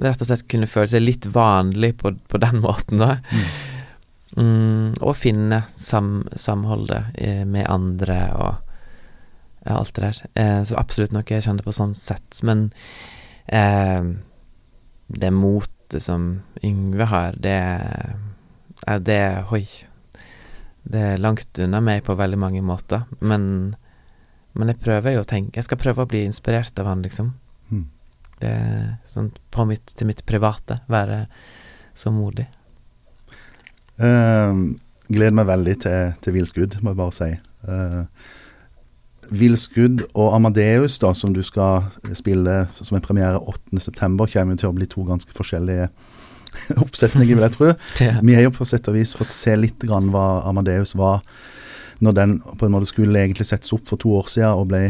rett og slett kunne føle seg litt vanlig på, på den måten, da. Mm. Mm, og finne sam, samholdet eh, med andre og alt det der. Eh, så absolutt noe jeg kjenner på sånn sett. Men eh, det motet som Yngve har, det er det Hoi. Det er langt unna meg på veldig mange måter. Men, men jeg prøver jo å tenke Jeg skal prøve å bli inspirert av han, liksom. Det er sånn på mitt, til mitt private, være så modig. Uh, gleder meg veldig til, til Villskudd, må jeg bare si. Uh, Villskudd og Amadeus, da, som du skal spille som en premiere 8.9., kommer til å bli to ganske forskjellige oppsetninger, vil jeg tro. ja. Vi har jo på sett og vis fått se litt grann hva Amadeus var når den på en måte skulle egentlig settes opp for to år siden og ble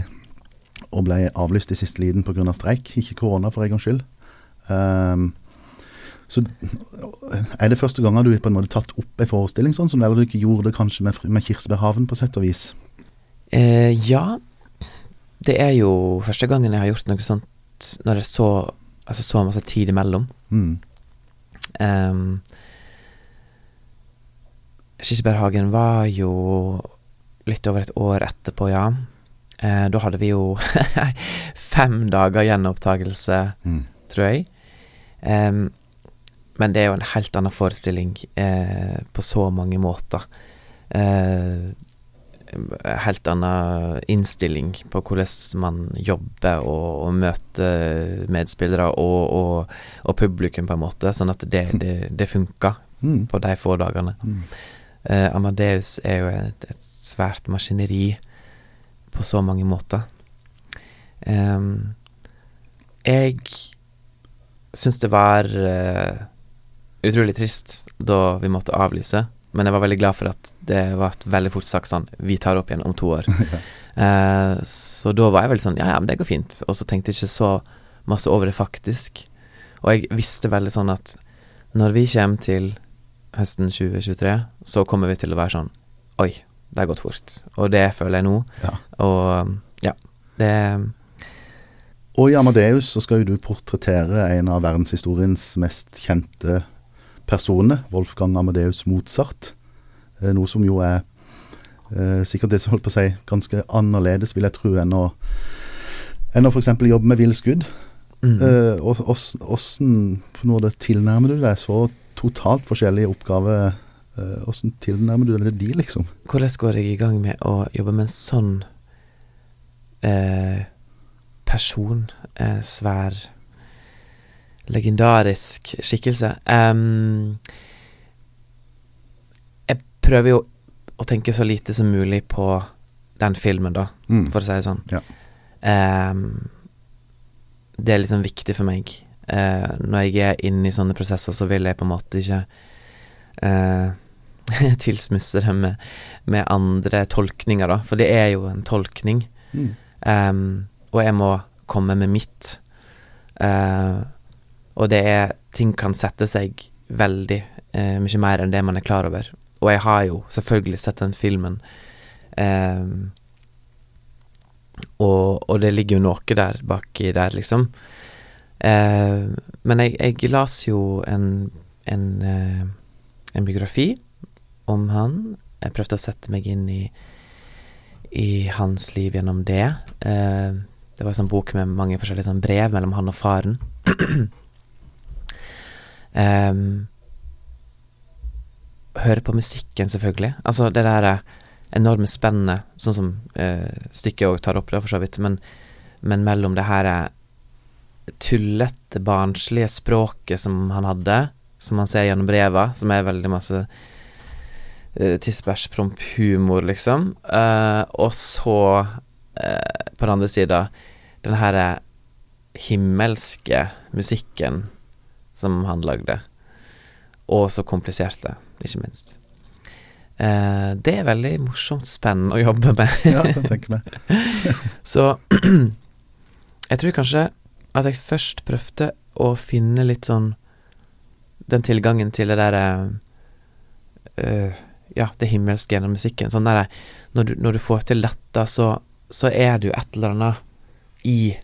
og ble avlyst i siste liten pga. streik, ikke korona for en gangs skyld. Um, så er det første gangen du på en måte tatt opp en forestilling sånn som du ikke gjorde det kanskje med, med Kirsebærhaven, på sett og vis? Eh, ja. Det er jo første gangen jeg har gjort noe sånt når det så, altså så masse tid imellom. Mm. Um, Kirsebærhagen var jo litt over et år etterpå, ja. Eh, da hadde vi jo fem dager gjenopptakelse, mm. tror jeg. Um, men det er jo en helt annen forestilling eh, på så mange måter. Eh, helt annen innstilling på hvordan man jobber og, og møter medspillere og, og, og, publikum, på en måte. Sånn at det, det, det funka mm. på de få dagene. Mm. Eh, Amadeus er jo et, et svært maskineri på så mange måter. Um, jeg syns det var uh, utrolig trist da vi måtte avlyse, men jeg var veldig glad for at det var et veldig fort sagt sånn Vi tar opp igjen om to år. uh, så da var jeg veldig sånn Ja, ja, men det går fint. Og så tenkte jeg ikke så masse over det faktisk. Og jeg visste veldig sånn at når vi kommer til høsten 2023, så kommer vi til å være sånn Oi, det har gått fort. Og det føler jeg nå. Ja. Og ja, det Og i Amadeus så skal jo du portrettere en av verdenshistoriens mest kjente personer, Wolfgang Amadeus Mozart. Eh, noe som jo er eh, sikkert det som holdt på å si ganske annerledes, vil jeg tro, enn å, enn å f.eks. jobbe med villskudd. Mm. Eh, Åssen tilnærmer du deg så totalt forskjellige oppgaver Åssen uh, tilnærmer du deg de, liksom? Hvordan går jeg i gang med å jobbe med en sånn eh, person? Eh, svær Legendarisk skikkelse. Um, jeg prøver jo å tenke så lite som mulig på den filmen, da, mm. for å si det sånn. Ja. Um, det er litt sånn viktig for meg. Uh, når jeg er inne i sånne prosesser, så vil jeg på en måte ikke eh, tilsmusse det med, med, andre tolkninger, da. For det er jo en tolkning. Mm. Um, og jeg må komme med mitt. Uh, og det er Ting kan sette seg veldig uh, mye mer enn det man er klar over. Og jeg har jo selvfølgelig sett den filmen. Um, og, og, det ligger jo noe der baki der, liksom. Uh, men jeg, jeg las jo en, en, en biografi om han. Jeg prøvde å sette meg inn i, i hans liv gjennom det. Eh, det var en sånn bok med mange forskjellige sånn brev mellom han og faren. um, høre på musikken, selvfølgelig. Altså det der enorme spennet, sånn som eh, stykket òg tar opp, da, for så vidt, men, men mellom det her tullete, barnslige språket som han hadde, som han ser gjennom breva, som er veldig masse tissebæsj, promp, humor, liksom, uh, og så uh, på den andre sida den her himmelske musikken som han lagde, og så kompliserte, ikke minst. Uh, det er veldig morsomt spennende å jobbe med. ja, det tenker jeg. så jeg tror kanskje at jeg først prøvde å finne litt sånn den tilgangen til det derre uh, Ja, det himmelske gjennom musikken. Sånn der, når, når, du får til dette, så, så er det jo et eller annet i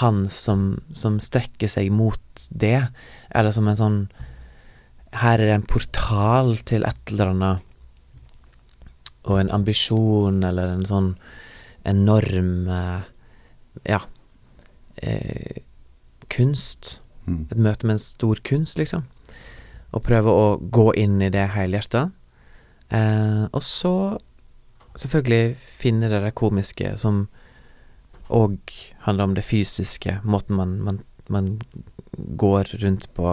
han som, som strekker seg mot det, eller som en sånn Her er det en portal til et eller annet, og en ambisjon, eller en sånn enorm eh, Ja eh, kunst. Mm. Et møte med en stor kunst, liksom. Og prøve å gå inn i det helhjerta. Eh, og så selvfølgelig finne det der komiske som og handler om det fysiske, måten man, man, man går rundt på,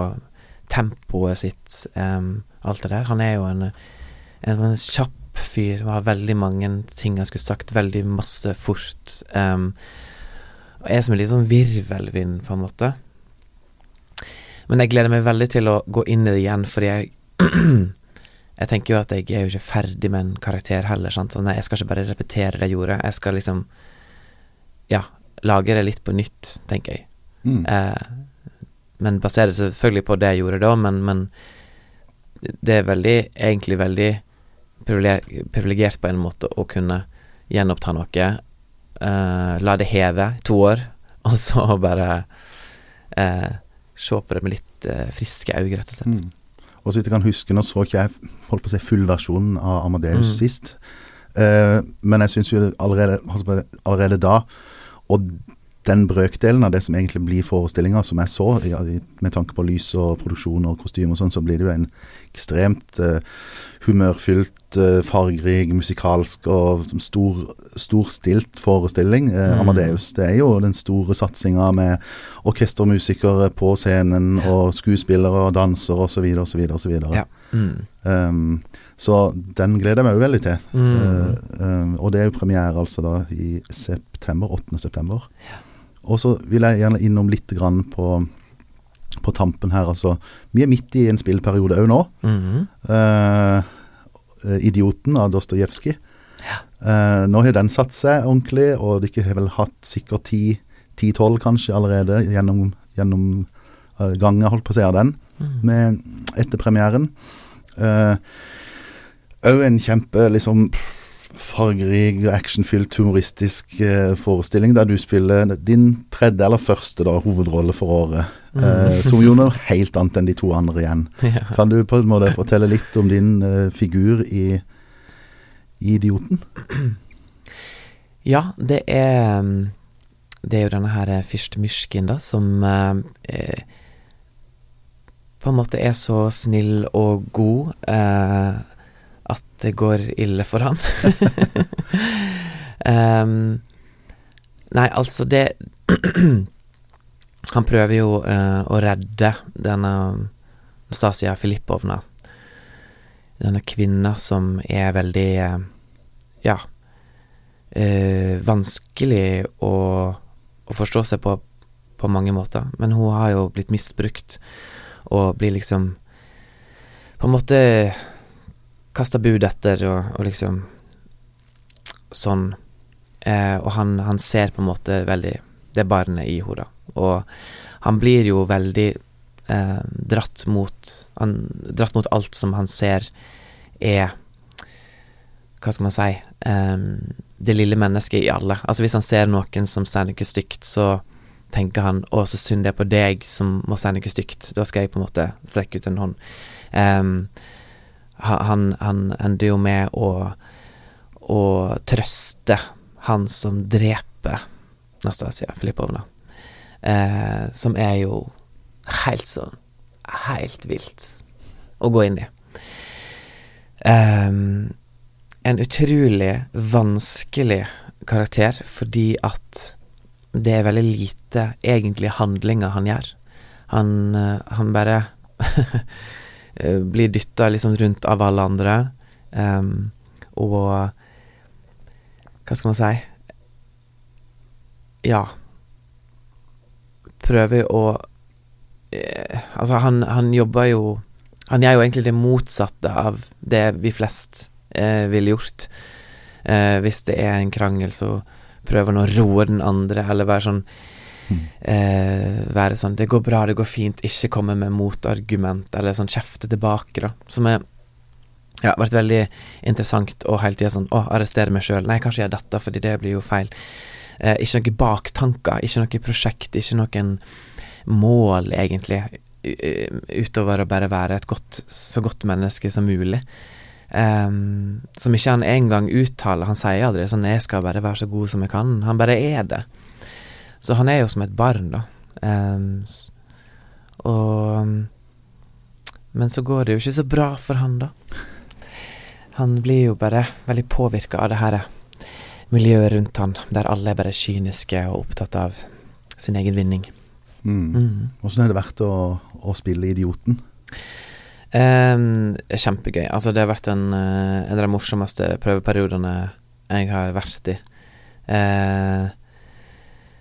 tempoet sitt, eh, alt det der. Han er jo en, en, en kjapp fyr, har veldig mange ting han skulle sagt, veldig masse fort. Eh, og er som en litt sånn virvelvind, på en måte. Men jeg gleder meg veldig til å gå inn i det igjen, fordi jeg Jeg tenker jo at jeg er jo ikke ferdig med en karakter heller, sant. Så nei, jeg skal ikke bare repetere det jeg gjorde. Jeg skal liksom ja, lage det litt på nytt, tenker jeg. Mm. Eh, men baserer selvfølgelig på det jeg gjorde da, men, men det er veldig, egentlig veldig privilegert på en måte å kunne gjenoppta noe. Eh, la det heve to år, og så bare eh, se på det med litt eh, friske øyne, rett og slett. Mm. Og så vidt jeg kan huske, nå så ikke jeg holdt på å si full versjon av Amadeus mm. sist. Uh, men jeg syns jo allerede, altså allerede da og den brøkdelen av det som egentlig blir forestillinga, som jeg så, ja, med tanke på lys og produksjon og kostyme og sånn, så blir det jo en ekstremt uh, humørfylt, uh, fargerik, musikalsk og stor, storstilt forestilling. Uh, mm. Amadeus. Det er jo den store satsinga med orkestermusikere på scenen og skuespillere og dansere osv. osv. osv. Så den gleder jeg meg òg veldig til. Mm. Uh, uh, og det er jo premiere altså da i september, 8. september. Ja. Og så vil jeg gjerne innom litt grann på, på tampen her, altså. Vi er midt i en spillperiode òg nå. Mm -hmm. eh, 'Idioten' av Dostojevskij. Ja. Eh, nå har den satt seg ordentlig, og dere har vel hatt sikkert 10-12 kanskje allerede gjennom, gjennom uh, gangen, holdt på å si, av den, mm. med, etter premieren. Òg eh, en kjempe liksom fargerik, actionfylt, humoristisk uh, forestilling der du spiller din tredje eller første da, hovedrolle for året. Mm. Uh, som jo noe helt annet enn de to andre igjen. Ja. Kan du på en måte fortelle litt om din eh, figur i, i 'Idioten'? Ja, det er Det er jo denne her Fyrst Myrskin, da, som på en måte er så snill og god. Eh, at det går ille for han. um, nei, altså, det Han prøver jo uh, å redde denne Stasia Filippovna. Denne kvinna som er veldig uh, Ja uh, vanskelig å, å, forstå seg på på mange måter, men hun har jo blitt misbrukt og blir liksom på en måte kasta bud etter og, og, liksom sånn. Eh, og han, han, ser på en måte veldig det barnet i henne, og han blir jo veldig eh, dratt mot han, Dratt mot alt som han ser er Hva skal man si eh, Det lille mennesket i alle. Altså Hvis han ser noen som sier noe stygt, så tenker han 'Å, så synd det er på deg som må si noe stygt'. Da skal jeg på en måte strekke ut en hånd. Um, han, han ender jo med å, å trøste han som dreper Nastasia Filipovna. eh, som er jo helt sånn Helt vilt å gå inn i. Um, en utrolig vanskelig karakter fordi at det er veldig lite egentlig handlinger han gjør. Han, uh, han bare blir dytta liksom rundt av alle andre, um, og Hva skal man si? Ja. Prøver å eh, Altså, han, han jobber jo Han gjør jo egentlig det motsatte av det vi flest eh, ville gjort. hvis det er en krangel, så prøver han å roe den andre, eller være sånn eh, Være sånn 'Det går bra, det går fint', ikke komme med motargument, eller sånn kjefte tilbake, da. Som har ja, vært veldig interessant og hele tida sånn 'Å, arrestere meg sjøl'. Nei, kanskje gjør dette, fordi det blir jo feil. Eh, ikke noen baktanker, ikke noe prosjekt, ikke noen mål, egentlig, utover å bare være et godt, så godt menneske som mulig. Um, som ikke han engang uttaler. Han sier aldri sånn 'Jeg skal bare være så god som jeg kan'. Han bare er det. Så han er jo som et barn, da. Um, og Men så går det jo ikke så bra for han, da. Han blir jo bare veldig påvirka av det her miljøet rundt han, der alle er bare kyniske og opptatt av sin egen vinning. Mm. Mm. Hvordan har det vært å, å spille Idioten? Um, kjempegøy. Altså, det har vært en, uh, en av de morsomste prøveperiodene jeg har vært i. Uh,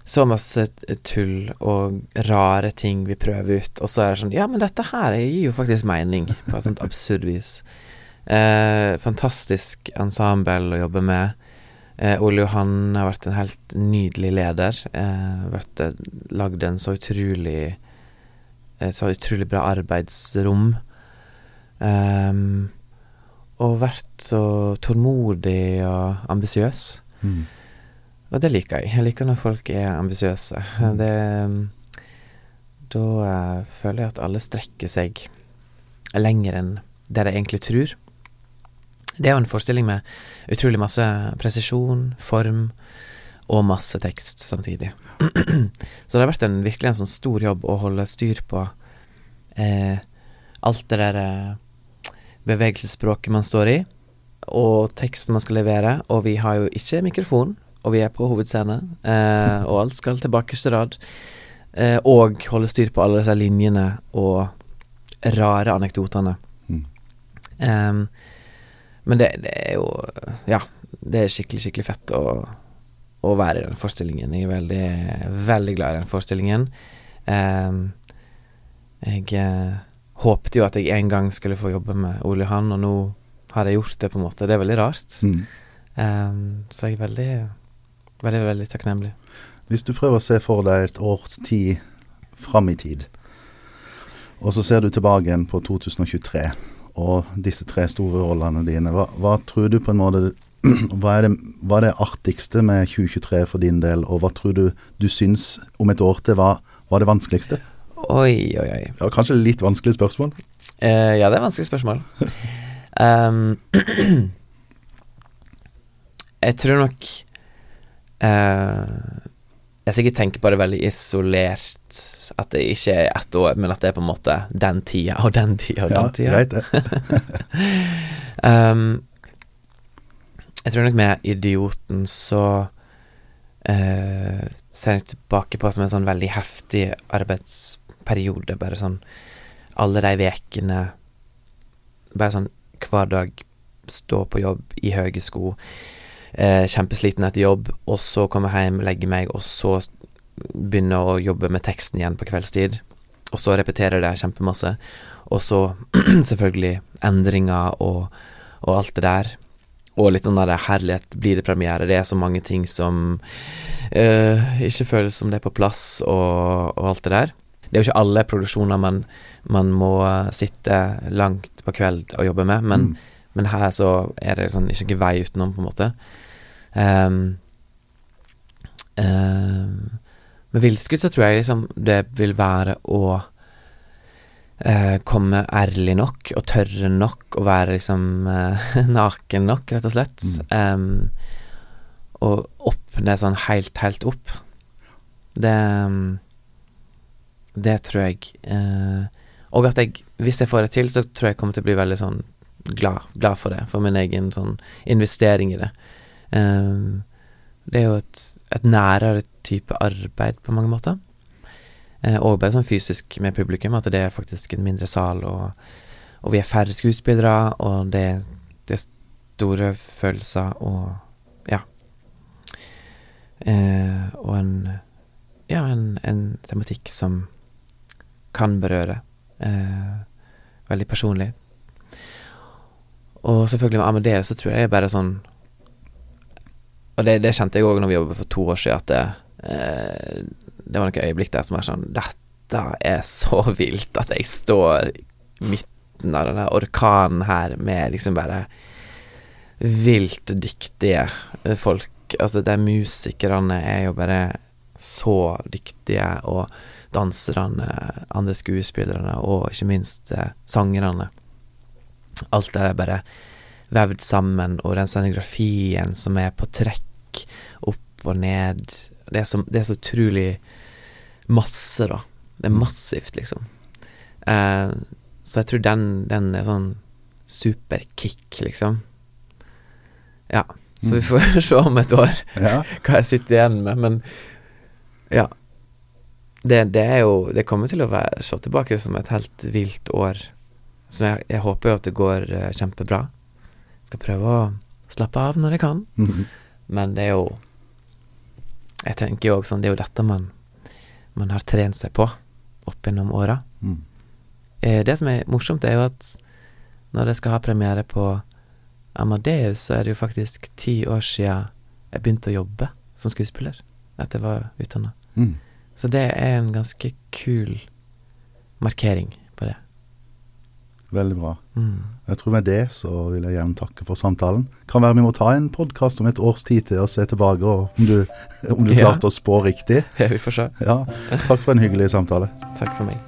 så masse tull og rare ting vi prøver ut, og så er det sånn Ja, men dette her gir jo faktisk mening, på et sånt absurd vis. Eh, fantastisk ensemble å jobbe med. Eh, Ole Johan har vært en helt nydelig leder. Eh, vært lagd en så utrolig Et så utrolig bra arbeidsrom. Um, og vært så tålmodig og ambisiøs. Mm. Og det liker jeg. Jeg liker når folk er ambisiøse. Mm. Det Da uh, føler jeg at alle strekker seg lenger enn det de egentlig tror. Det er jo en forestilling med utrolig masse presisjon, form og masse tekst samtidig. så det har vært en, virkelig en sånn stor jobb å holde styr på eh, alt det der eh, bevegelsesspråket man står i, og teksten man skal levere. Og vi har jo ikke mikrofon, og vi er på hovedscene, eh, og alt skal til bakerste rad. Eh, og holde styr på alle disse linjene og rare anekdotene. Mm. Um, men det, det, er jo Ja, det er skikkelig, skikkelig fett å, å være i den forestillingen. Jeg er veldig, veldig glad i den forestillingen. Um, jeg eh, håpte jo at jeg en gang skulle få jobbe med Ole Johan, og nå har jeg gjort det, på en måte. Det er veldig rart. Mm. Um, så jeg er veldig, veldig, veldig takknemlig. Hvis du prøver å se for deg et års tid fram i tid, og så ser du tilbake igjen på 2023 og disse tre store rollene dine, hva, hva tror du på en måte hva er, det, hva er, det, artigste med 2023 for din del, og hva tror du du syns om et år til var, var det vanskeligste? Oi, oi, oi. Ja, kanskje litt vanskelig spørsmål? Uh, ja, det er vanskelig spørsmål. um, jeg tror nok uh, Jeg sikkert tenker på det veldig isolert. At det ikke er ett år, men at det er på en måte den tida og den tida og den tida. Greit det. um, jeg tror nok med Idioten så uh, ser jeg tilbake på som en sånn veldig heftig arbeidsperiode, bare sånn alle de vekene Bare sånn hver dag stå på jobb i høye sko, eh, kjempesliten etter jobb, og så komme hjem, legge meg, og så begynne å jobbe med teksten igjen på kveldstid. Og så repetere det kjempemasse. Og så selvfølgelig endringer og, og alt det der. Og litt sånn der herlighet, blir det premiere? Det er så mange ting som eh, ikke føles som det er på plass, og, og, alt det der. Det er jo ikke alle produksjoner man, man må sitte langt på kveld og jobbe med, men, mm. men her så er det sånn ikke vei utenom, på en måte. Um, um, med villskudd så tror jeg liksom det vil være å uh, komme ærlig nok og tørre nok og være liksom uh, naken nok, rett og slett. Mm. Um, og åpne sånn helt, helt opp. Det Det tror jeg Uh, Og at jeg, hvis jeg får det til, så tror jeg jeg kommer til å bli veldig sånn glad, glad for det. For min egen sånn investering i det. Um, det er jo et, et nærere type arbeid på mange måter. Eh, og bare sånn fysisk med publikum, at det er faktisk en mindre sal, og, og vi er færre skuespillere, og det, det, er store følelser og ja. Eh, og en ja, en, en, tematikk som kan berøre. Eh, veldig personlig. Og selvfølgelig med Amadeus så tror jeg det er bare sånn Og det, det kjente jeg òg når vi jobbet for to år siden, at det, eh, det var noen øyeblikk der som var sånn Dette er så vilt at jeg står midten av denne orkanen her med liksom bare vilt dyktige folk. Altså, de musikerne er jo bare så dyktige, og danserne, andre skuespillerne, og ikke minst eh, sangerne. Alt der er bare vevd sammen, og den scenografien som er på trekk, opp og ned det er, så, det er så utrolig masse, da. Det er mm. massivt, liksom. Eh, så jeg tror den, den er sånn superkick, liksom. Ja. Så vi mm. får se om et år ja. hva jeg sitter igjen med, men ja. Det, det, er jo Det kommer til å være se tilbake som et helt vilt år. Så jeg, jeg håper jo at det går uh, kjempebra. Skal prøve å slappe av når jeg kan. Mm -hmm. Men det er jo jeg tenker jo også sånn, det er jo dette man, man har trent seg på opp gjennom åra. Mm. Eh, det som er morsomt, er jo at når jeg skal ha premiere på Amadeus, så er det jo faktisk ti år sia jeg begynte å jobbe som skuespiller etter jeg var utdanna. Mm. Så det er en ganske kul markering. Veldig bra. Mm. Jeg tror med det så vil jeg gjerne takke for samtalen. Kan være vi må ta en podkast om et års tid til å se tilbake, og om du, om du ja. klarte å spå riktig. Ja, vi får se. Ja. Takk for en hyggelig samtale. Takk for meg.